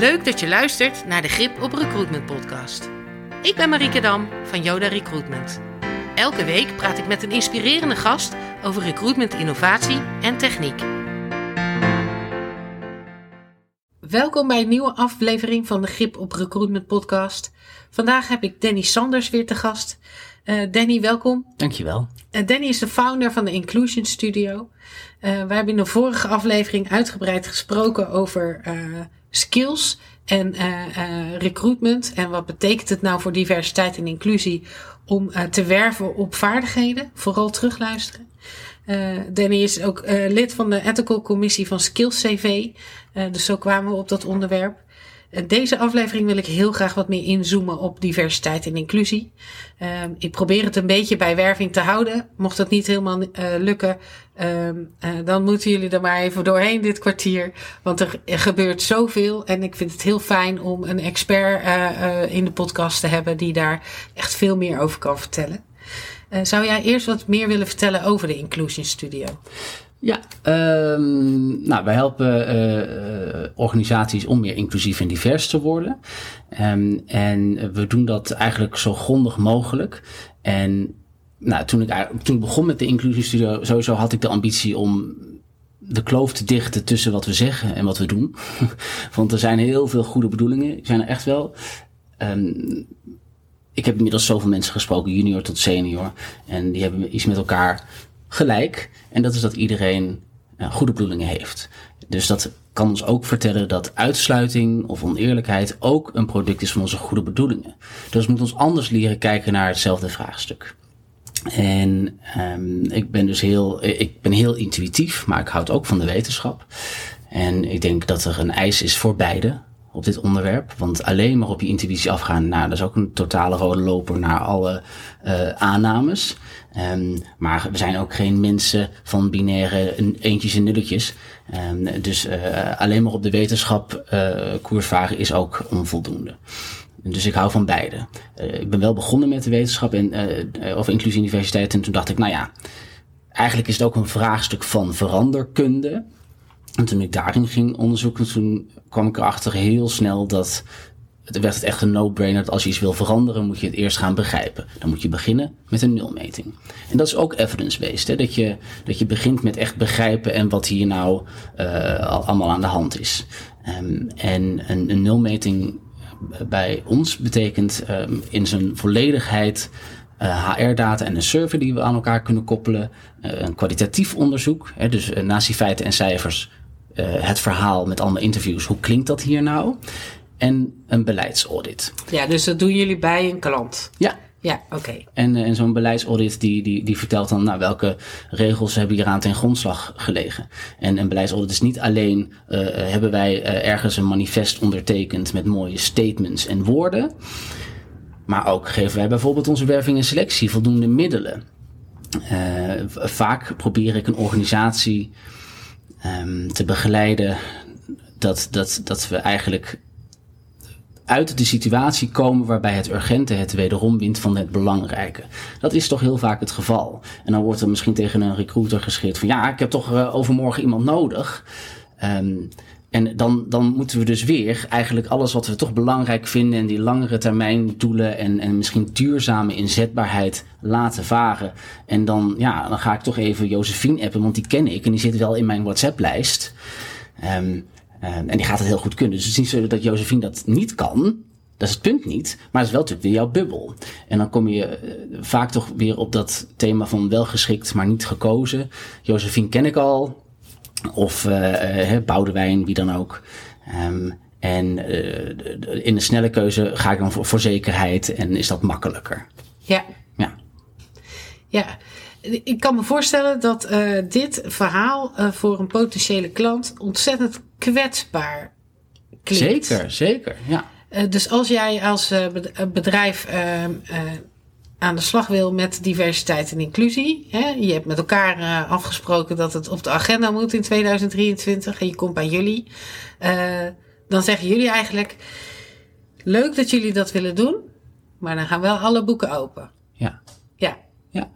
Leuk dat je luistert naar de Grip op Recruitment podcast. Ik ben Marieke Dam van Yoda Recruitment. Elke week praat ik met een inspirerende gast over recruitment innovatie en techniek. Welkom bij een nieuwe aflevering van de Grip op Recruitment podcast. Vandaag heb ik Danny Sanders weer te gast. Uh, Danny, welkom. Dankjewel. Uh, Danny is de founder van de Inclusion Studio. Uh, we hebben in de vorige aflevering uitgebreid gesproken over skills en recruitment. En wat betekent het nou voor diversiteit en inclusie om te werven op vaardigheden? Vooral terugluisteren. Danny is ook lid van de Ethical Commissie van Skills CV. dus zo kwamen we op dat onderwerp. Deze aflevering wil ik heel graag wat meer inzoomen op diversiteit en inclusie. Uh, ik probeer het een beetje bij werving te houden. Mocht dat niet helemaal uh, lukken, uh, dan moeten jullie er maar even doorheen dit kwartier. Want er, gebeurt zoveel en ik vind het heel fijn om een expert uh, in de podcast te hebben die daar echt veel meer over kan vertellen. zou jij eerst wat meer willen vertellen over de Inclusion Studio? Ja, um, nou, wij helpen uh, organisaties om meer inclusief en divers te worden. Um, en we doen dat eigenlijk zo grondig mogelijk. En nou, toen, ik, toen ik begon met de inclusiestudio, sowieso had ik de ambitie om de kloof te dichten tussen wat we zeggen en wat we doen. Want er zijn heel veel goede bedoelingen, zijn er echt wel. Um, ik heb inmiddels zoveel mensen gesproken, junior tot senior. En die hebben iets met elkaar gelijk. En dat is dat iedereen goede bedoelingen heeft. Dus dat kan ons ook vertellen dat uitsluiting of oneerlijkheid ook een product is van onze goede bedoelingen. Dus we moeten ons anders leren kijken naar hetzelfde vraagstuk. En um, ik ben dus heel, ik ben heel intuïtief, maar ik houd ook van de wetenschap. En ik denk dat er een eis is voor beide op dit onderwerp. Want alleen maar op je intuïtie afgaan, nou, dat is ook een totale rode loper naar alle uh, aannames. Um, maar we zijn ook geen mensen van binaire eentjes en nulletjes. Um, dus uh, alleen maar op de wetenschap uh, koers varen is ook onvoldoende. Dus ik hou van beide. ik ben wel begonnen met de wetenschap en, over inclusie en diversiteit. En toen dacht ik, nou ja, eigenlijk is het ook een vraagstuk van veranderkunde. En toen ik daarin ging onderzoeken, toen kwam ik erachter heel snel dat het werd het echt een no-brainer dat als je iets wil veranderen, moet je het eerst gaan begrijpen. Dan moet je beginnen met een nulmeting. En dat is ook evidence-based? Dat, je, dat je begint met echt begrijpen en wat hier nou uh, allemaal aan de hand is. Um, en een, een nulmeting bij ons betekent um, in zijn volledigheid HR-data en een server die we aan elkaar kunnen koppelen. Uh, een kwalitatief onderzoek, hè, dus uh, naast die feiten en cijfers het verhaal met allemaal interviews. Hoe klinkt dat hier nou? en een beleidsaudit. Ja, dus dat doen jullie bij een klant? Ja. Ja, oké. En, en zo'n beleidsaudit die, die, die vertelt dan nou, welke regels hebben hieraan ten grondslag gelegen. En een beleidsaudit is niet alleen uh, hebben wij uh, ergens een manifest ondertekend met mooie statements en woorden. Maar ook geven wij bijvoorbeeld onze werving en selectie voldoende middelen. Uh, vaak probeer ik een organisatie um, te begeleiden dat, dat, dat we eigenlijk uit de situatie komen waarbij het urgente het wederom wint van het belangrijke. Dat is toch heel vaak het geval. En dan wordt er misschien tegen een recruiter geschreven van ja, ik heb toch uh, overmorgen iemand nodig. Um, en dan, dan moeten we dus weer eigenlijk alles wat we toch belangrijk vinden en die langere termijn doelen en, en misschien duurzame inzetbaarheid laten varen. En dan, ja, dan ga ik toch even Josephine appen, want die ken ik en die zit wel in mijn WhatsApp-lijst. Um, en die gaat het heel goed kunnen. Dus het is niet zo dat Josephine dat niet kan. Dat is het punt niet. Maar het is wel natuurlijk weer jouw bubbel. En dan kom je uh, vaak toch weer op dat thema van wel geschikt, maar niet gekozen. Josephine ken ik al. Of uh, Boudewijn, wie dan ook. Um, en in de snelle keuze ga ik dan voor, voor zekerheid en is dat makkelijker. Ja. Ja. Ja. Ik kan me voorstellen dat uh, dit verhaal uh, voor een potentiële klant ontzettend kwetsbaar klinkt. Zeker, zeker, ja. Dus als jij als bedrijf aan de slag wil met diversiteit en inclusie, hè, je hebt met elkaar afgesproken dat het op de agenda moet in 2023 en je komt bij jullie, dan zeggen jullie eigenlijk: leuk dat jullie dat willen doen, maar dan gaan wel alle boeken open. Ja. Ja, Ja,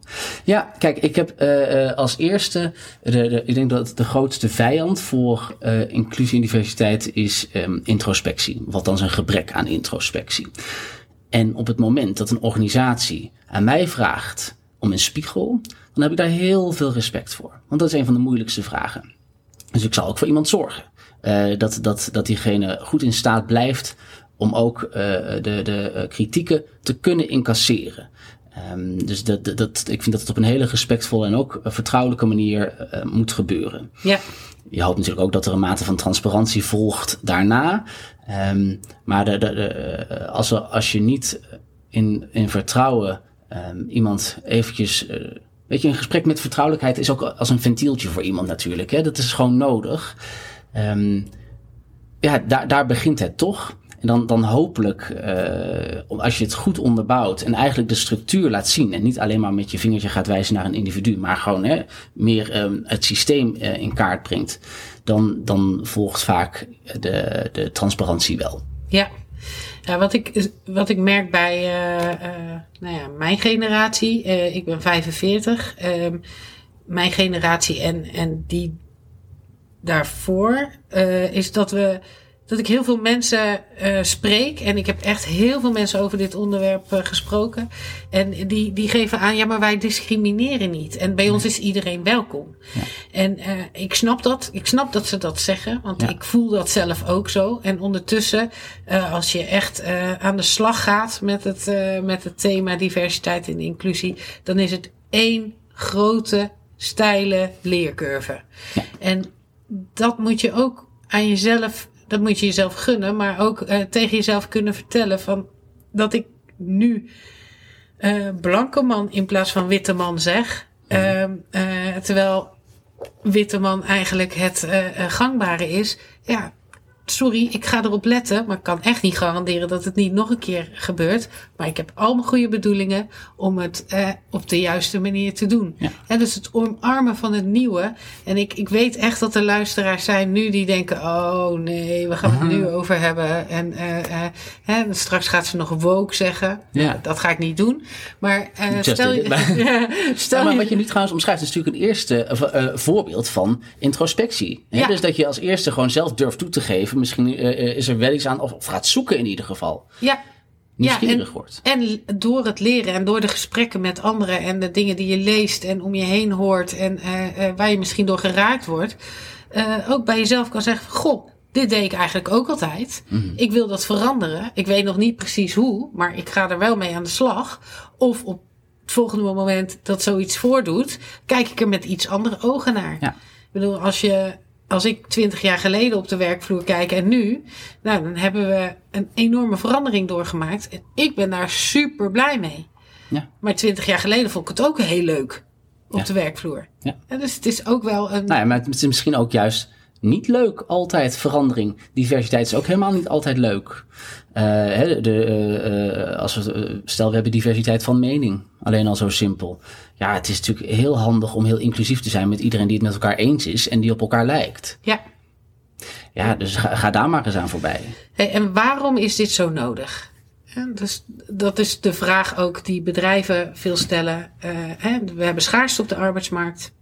ja kijk, ik heb uh, als eerste, de, de, ik denk dat de grootste vijand voor uh, inclusie en diversiteit is um, introspectie. Wat dan een gebrek aan introspectie. En op het moment dat een organisatie aan mij vraagt om een spiegel, dan heb ik daar heel veel respect voor. Want dat is een van de moeilijkste vragen. Dus ik zal ook voor iemand zorgen. Uh, dat, dat, dat diegene goed in staat blijft om ook uh, de, de kritieken te kunnen incasseren. Um, dus dat, dat, ik vind dat het op een hele respectvolle en ook vertrouwelijke manier moet gebeuren. Ja. Je hoopt natuurlijk ook dat er een mate van transparantie volgt daarna. Um, maar de, de, als, als je niet in, in vertrouwen um, iemand eventjes... Uh, weet je, een gesprek met vertrouwelijkheid is ook als een ventieltje voor iemand natuurlijk. Hè? Dat is gewoon nodig. Um, ja, daar, daar begint het toch. En dan, dan hopelijk, uh, als je het goed onderbouwt en eigenlijk de structuur laat zien. En niet alleen maar met je vingertje gaat wijzen naar een individu, maar gewoon hè, meer um, het systeem uh, in kaart brengt. Dan, dan volgt vaak de, de transparantie wel. Ja. Ja, wat ik, wat ik merk bij uh, nou ja, mijn generatie, ik ben 45, um, mijn generatie en, en die daarvoor, is dat we dat ik heel veel mensen uh, spreek. En ik heb echt heel veel mensen over dit onderwerp uh, gesproken. En die, die geven aan, ja, maar wij discrimineren niet. En bij ons is iedereen welkom. Ja. En uh, ik snap dat. Ik snap dat ze dat zeggen. Want ja. ik voel dat zelf ook zo. En ondertussen, als je echt aan de slag gaat met het, met het thema diversiteit en inclusie, dan is het één grote, steile leercurve. Ja. En dat moet je ook aan jezelf dat moet je jezelf gunnen, maar ook uh, tegen jezelf kunnen vertellen van dat ik nu uh, blanke man in plaats van witte man zeg. Uh, terwijl witte man eigenlijk het gangbare is. Ja, sorry, ik ga erop letten, maar ik kan echt niet garanderen dat het niet nog een keer gebeurt. Maar ik heb al mijn goede bedoelingen om het eh, op de juiste manier te doen. Ja. En dus het omarmen van het nieuwe. En ik, ik weet echt dat er luisteraars zijn nu die denken: oh nee, we gaan het nu over hebben. En uh, uh, straks gaat ze nog woke zeggen. Ja. Dat ga ik niet doen. Maar stel je. stel ja, maar wat je nu trouwens omschrijft, is natuurlijk een eerste voorbeeld van introspectie. Hè? Dus dat je als eerste gewoon zelf durft toe te geven Misschien uh, is er wel iets aan, of, of, gaat zoeken in ieder geval. Ja. Nieuwsgierig ja, en, wordt. En door het leren en door de gesprekken met anderen en de dingen die je leest en om je heen hoort en uh, waar je misschien door geraakt wordt, ook bij jezelf kan zeggen: Goh, dit deed ik eigenlijk ook altijd. Mm -hmm. Ik wil dat veranderen. Ik weet nog niet precies hoe, maar ik ga er wel mee aan de slag. Of op het volgende moment dat zoiets voordoet, kijk ik er met iets andere ogen naar. Ja. Ik bedoel, als je als ik twintig jaar geleden op de werkvloer kijk en nu, nou, dan hebben we een enorme verandering doorgemaakt. En ik ben daar super blij mee. Ja. Maar twintig jaar geleden vond ik het ook heel leuk op ja. de werkvloor. Ja. En dus het is ook wel een. Nou ja, maar het is misschien ook juist niet leuk altijd verandering. Diversiteit is ook helemaal niet altijd leuk. Uh, de, de, uh, als we, stel, we hebben diversiteit van mening. Alleen al zo simpel. Ja, het is natuurlijk heel handig om heel inclusief te zijn met iedereen die het met elkaar eens is en die op elkaar lijkt. Ja. Ja, dus ga, ga daar maar eens aan voorbij. Hey, en waarom is dit zo nodig? dus dat is de vraag ook die bedrijven veel stellen. Hè, we hebben schaarste op de arbeidsmarkt.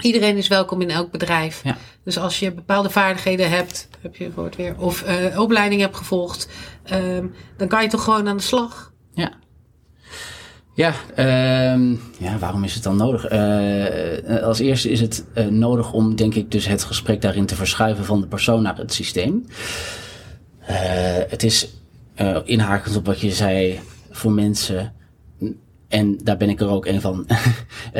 Iedereen is welkom in elk bedrijf. Ja. Dus als je bepaalde vaardigheden hebt, heb je het woord weer, of uh, opleiding hebt gevolgd, um, dan kan je toch gewoon aan de slag. Ja. Ja, um, ja, waarom is het dan nodig? Uh, als eerste is het uh, nodig om, denk ik, dus het gesprek daarin te verschuiven van de persoon naar het systeem. Het is inhakend op wat je zei voor mensen, en daar ben ik er ook een van,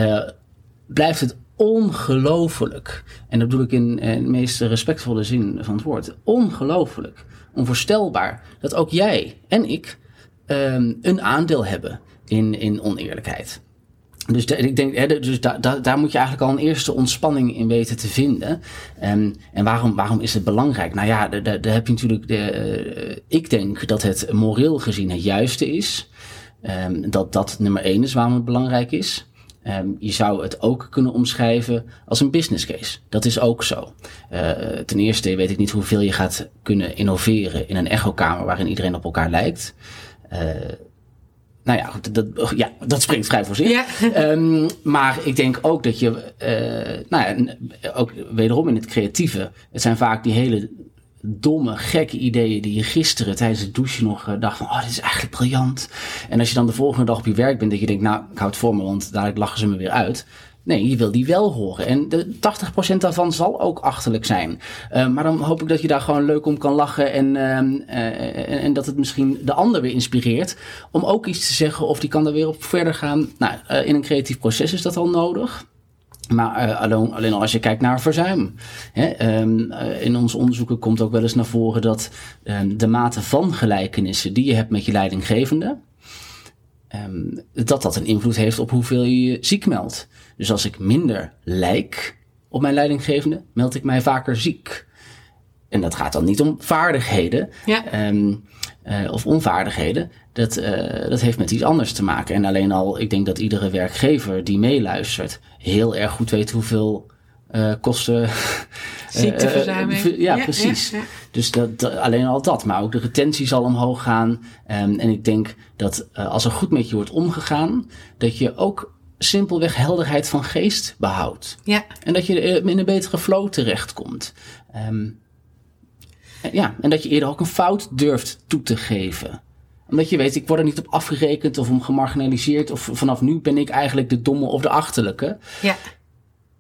blijft het ongelooflijk, en dat bedoel ik in, in de meest respectvolle zin van het woord, ongelooflijk, onvoorstelbaar, dat ook jij en ik um, een aandeel hebben in, in oneerlijkheid. Dus ik denk, hè, dus da, da, daar moet je eigenlijk al een eerste ontspanning in weten te vinden. Um, en waarom, waarom is het belangrijk? Nou ja, daar heb je natuurlijk. De, uh, ik denk dat het moreel gezien het juiste is. Um, dat dat nummer één is waarom het belangrijk is. Um, je zou het ook kunnen omschrijven als een business case. Dat is ook zo. Uh, ten eerste weet ik niet hoeveel je gaat kunnen innoveren in een echokamer waarin iedereen op elkaar lijkt. Uh, nou ja, dat, ja, dat springt vrij voor zich. Ja. Um, maar ik denk ook dat je, uh, nou ja, ook wederom in het creatieve, het zijn vaak die hele domme, gekke ideeën die je gisteren tijdens het douchen nog uh, dacht van, oh, dit is eigenlijk briljant. En als je dan de volgende dag op je werk bent, dat je denkt, nou, ik houd het voor me, want dadelijk lachen ze me weer uit. Nee, je wil die wel horen. En de 80% daarvan zal ook achterlijk zijn. Uh, maar dan hoop ik dat je daar gewoon leuk om kan lachen. En, uh, en dat het misschien de ander weer inspireert. Om ook iets te zeggen of die kan er weer op verder gaan. Nou, in een creatief proces is dat al nodig. Maar uh, alleen, alleen als je kijkt naar verzuim. Hè, um, in onze onderzoeken komt ook wel eens naar voren dat um, de mate van gelijkenissen die je hebt met je leidinggevende, um, dat dat een invloed heeft op hoeveel je je ziek meldt. Dus als ik minder lijk op mijn leidinggevende, meld ik mij vaker ziek. En dat gaat dan niet om vaardigheden ja. um, uh, of onvaardigheden. Dat, uh, dat heeft met iets anders te maken. En alleen al, ik denk dat iedere werkgever die meeluistert heel erg goed weet hoeveel uh, kosten. Ziekteverzuiming. ja, ja, precies. Ja, ja. Dus dat, alleen al dat. Maar ook de retentie zal omhoog gaan. Um, en ik denk dat als er goed met je wordt omgegaan, dat je ook simpelweg helderheid van geest behoudt. Ja. En dat je in een betere flow terechtkomt. Um, ja, en dat je eerder ook een fout durft toe te geven. Omdat je weet, ik word er niet op afgerekend of om gemarginaliseerd. Of vanaf nu ben ik eigenlijk de domme of de achterlijke. Ja.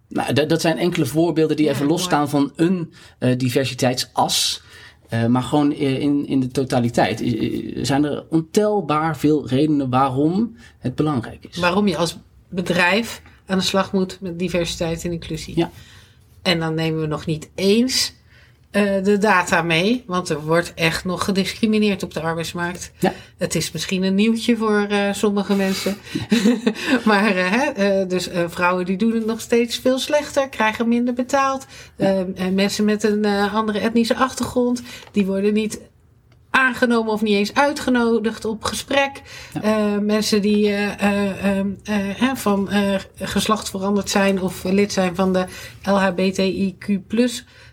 Nou, dat, dat zijn enkele voorbeelden die ja, even losstaan van een uh, diversiteitsas. Uh, maar gewoon in, in de totaliteit zijn er ontelbaar veel redenen waarom het belangrijk is. Waarom je als bedrijf aan de slag moet met diversiteit en inclusie. Ja. En dan nemen we nog niet eens uh, de data mee, want er wordt echt nog gediscrimineerd op de arbeidsmarkt. Ja. Het is misschien een nieuwtje voor uh, sommige mensen. maar uh, dus vrouwen die doen het nog steeds veel slechter, krijgen minder betaald. Ja. mensen met een andere etnische achtergrond, die worden niet aangenomen of niet eens uitgenodigd op gesprek. Ja. Uh, mensen die uh, uh, van geslacht veranderd zijn of lid zijn van de LHBTIQ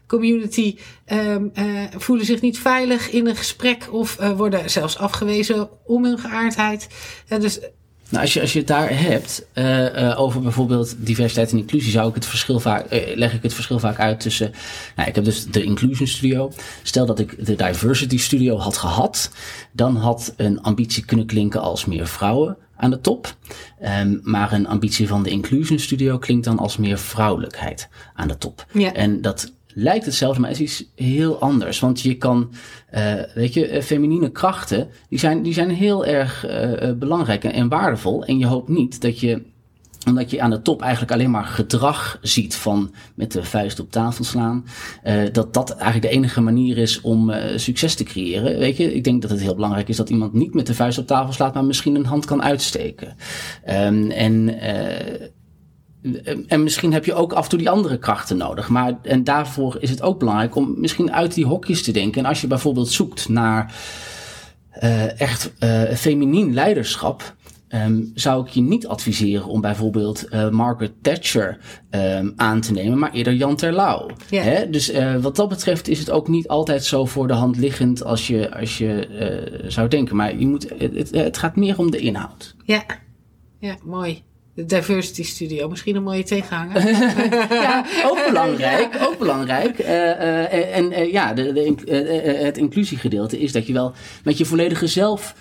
community um, voelen zich niet veilig in een gesprek of worden zelfs afgewezen om hun geaardheid. dus nou, als je, als je het daar hebt uh, uh, over bijvoorbeeld diversiteit en inclusie, zou ik het verschil vaak, uh, leg ik het verschil vaak uit tussen. Nou, ik heb dus de Inclusion Studio. Stel dat ik de Diversity Studio had gehad, dan had een ambitie kunnen klinken als meer vrouwen aan de top. Um, maar een ambitie van de Inclusion Studio klinkt dan als meer vrouwelijkheid aan de top. Ja. En dat lijkt hetzelfde, maar het is iets heel anders. Want je kan, uh, weet je, eh, feminine krachten, die zijn, die zijn heel erg uh, belangrijk en, waardevol. En je hoopt niet dat je omdat je aan de top eigenlijk alleen maar gedrag ziet van met de vuist op tafel slaan. Dat dat eigenlijk de enige manier is om succes te creëren. Weet je, ik denk dat het heel belangrijk is dat iemand niet met de vuist op tafel slaat, maar misschien een hand kan uitsteken. Um, en en misschien heb je ook af en toe die andere krachten nodig. Maar, en daarvoor is het ook belangrijk om misschien uit die hokjes te denken. En als je bijvoorbeeld zoekt naar uh, echt uh, feminien leiderschap. Um, zou ik je niet adviseren om bijvoorbeeld uh, Margaret Thatcher um, aan te nemen, maar eerder Jan Terlouw. Yeah. Hè? Dus uh, wat dat betreft is het ook niet altijd zo voor de hand liggend als je, als je uh, zou denken. Maar je moet, het, het gaat meer om de inhoud. Ja, ja mooi. De Diversity Studio, misschien een mooie tegenhanger. ja, ook belangrijk. Ook belangrijk. Uh, uh, en uh, ja, de, de, het inclusiegedeelte is dat je wel met je volledige zelf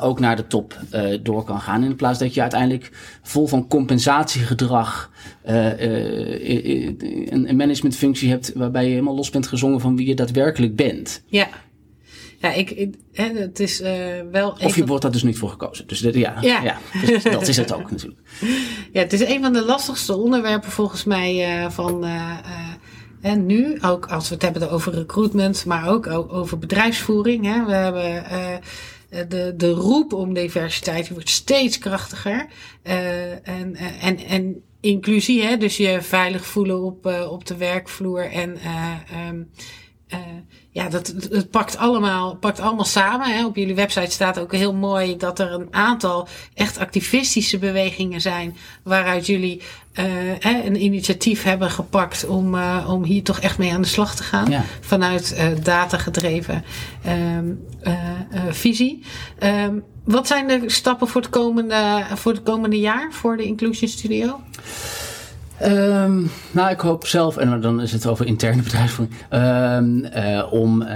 ook naar de top door kan gaan. In plaats dat je uiteindelijk vol van compensatiegedrag een, een managementfunctie hebt waarbij je helemaal los bent gezongen van wie je daadwerkelijk bent. Ja. Ja, ik, het is uh, wel. Of je wordt daar dus niet voor gekozen. Dus dit, ja, ja. ja dus dat is het ook natuurlijk. Ja, het is een van de lastigste onderwerpen volgens mij uh, van. Uh, en nu, ook als we het hebben over recruitment, maar ook over bedrijfsvoering. Hè. We hebben de, de roep om diversiteit wordt steeds krachtiger. en, en, en inclusie, hè, dus je veilig voelen op, op de werkvloer en um, ja, dat, het pakt allemaal, pakt allemaal samen. Hè. Op jullie website staat ook heel mooi dat er een aantal echt activistische bewegingen zijn. Waaruit jullie uh, een initiatief hebben gepakt om, uh, om hier toch echt mee aan de slag te gaan. Ja. Vanuit datagedreven um, visie. Um, wat zijn de stappen voor het komende, voor het komende jaar voor de Inclusion Studio? Um, nou, ik hoop zelf, en dan is het over interne bedrijfsvoering, um, uh, om uh,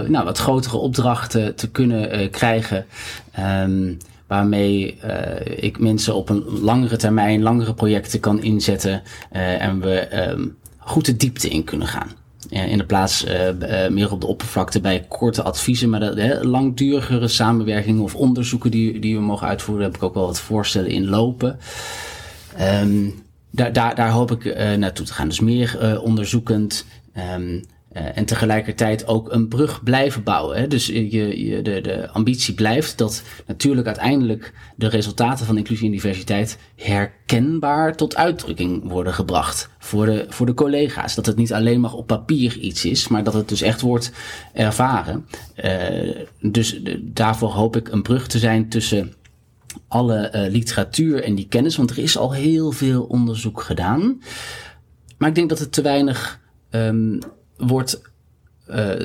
nou, wat grotere opdrachten te kunnen krijgen. Um, waarmee ik mensen op een langere termijn, langere projecten kan inzetten en we goed de diepte in kunnen gaan. in de plaats meer op de oppervlakte bij korte adviezen, maar de, langdurigere samenwerkingen of onderzoeken die, die we mogen uitvoeren, heb ik ook wel wat voorstellen in lopen. Um, daar, daar, daar hoop ik uh, naartoe te gaan. Dus meer uh, onderzoekend um, uh, en tegelijkertijd ook een brug blijven bouwen. Hè? Dus je, je, de, de ambitie blijft dat natuurlijk uiteindelijk de resultaten van inclusie en diversiteit herkenbaar tot uitdrukking worden gebracht voor de, voor de collega's. Dat het niet alleen maar op papier iets is, maar dat het dus echt wordt ervaren. dus daarvoor hoop ik een brug te zijn tussen alle uh, literatuur en die kennis, want er is al heel veel onderzoek gedaan. Maar ik denk dat het te weinig um, wordt uh,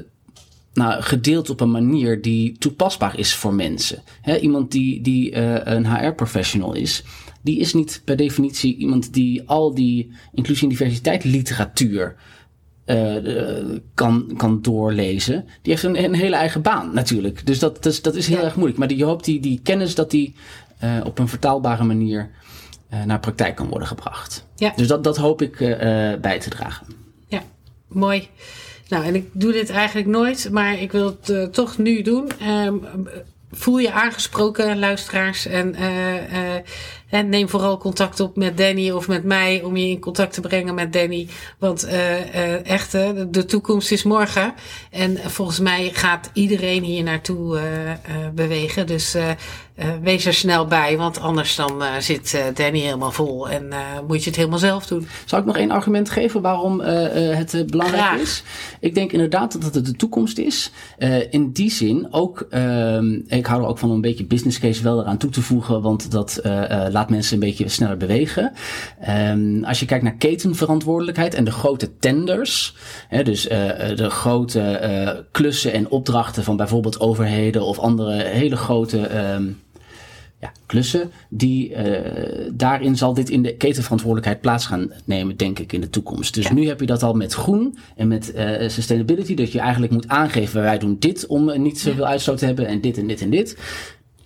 nou, gedeeld op een manier die toepasbaar is voor mensen. Iemand die, die uh, een HR-professional is, die is niet per definitie iemand die al die inclusie en diversiteit literatuur kan, kan doorlezen. Die heeft een, een hele eigen baan natuurlijk. Dus dat, dat, is, dat is heel erg moeilijk. Maar die, je hoopt die, die kennis dat die uh, op een vertaalbare manier uh, naar praktijk kan worden gebracht. Ja. Dus dat, dat hoop ik bij te dragen. Ja, mooi. Nou, en ik doe dit eigenlijk nooit, maar ik wil het toch nu doen. Um, voel je aangesproken, luisteraars. En en neem vooral contact op met Danny of met mij om je in contact te brengen met Danny. Want uh, echt, de toekomst is morgen. En volgens mij gaat iedereen hier naartoe uh, bewegen. Dus wees er snel bij, want anders dan zit Danny helemaal vol en moet je het helemaal zelf doen. Zal ik nog één argument geven waarom het belangrijk is? Ik denk inderdaad dat het de toekomst is. in die zin ook, ehm, ik hou er ook van een beetje business case wel eraan toe te voegen, want dat laat mensen een beetje sneller bewegen. Um, als je kijkt naar ketenverantwoordelijkheid en de grote tenders, hè, dus uh, de grote uh, klussen en opdrachten van bijvoorbeeld overheden of andere hele grote um, ja, klussen, die, uh, daarin zal dit in de ketenverantwoordelijkheid plaats gaan nemen, denk ik, in de toekomst. Dus ja. nu heb je dat al met groen en met uh, sustainability, dat je eigenlijk moet aangeven, wij doen dit om niet zoveel uitstoot te hebben en dit en dit en dit.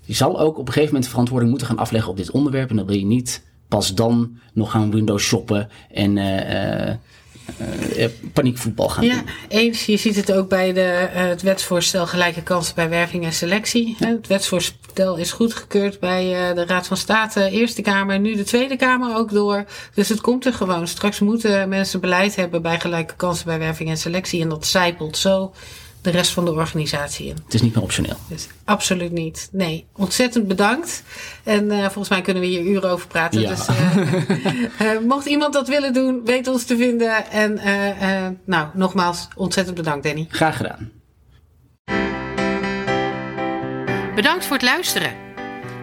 Je zal ook op een gegeven moment verantwoording moeten gaan afleggen op dit onderwerp. En dan wil je niet pas dan nog gaan Windows shoppen en uh, uh, paniekvoetbal gaan ja, doen. eens. Je ziet het ook bij de, uh, het wetsvoorstel gelijke kansen bij werving en selectie. Ja. Het wetsvoorstel is goedgekeurd bij de Raad van State, Eerste Kamer, nu de Tweede Kamer ook door. Dus het komt er gewoon. Straks moeten mensen beleid hebben bij gelijke kansen bij werving en selectie. En dat zijpelt zo de rest van de organisatie in. Het is niet meer optioneel. Dus absoluut niet. Nee, ontzettend bedankt. En uh, volgens mij kunnen we hier uren over praten. Ja. Dus uh, uh, mocht iemand dat willen doen, weet ons te vinden. En nou, nogmaals, ontzettend bedankt, Danny. Graag gedaan. Bedankt voor het luisteren.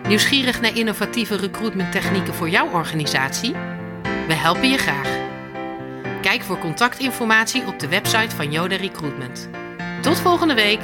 Nieuwsgierig naar innovatieve recruitment technieken voor jouw organisatie? We helpen je graag. Kijk voor contactinformatie op de website van Yoda Recruitment. Tot volgende week!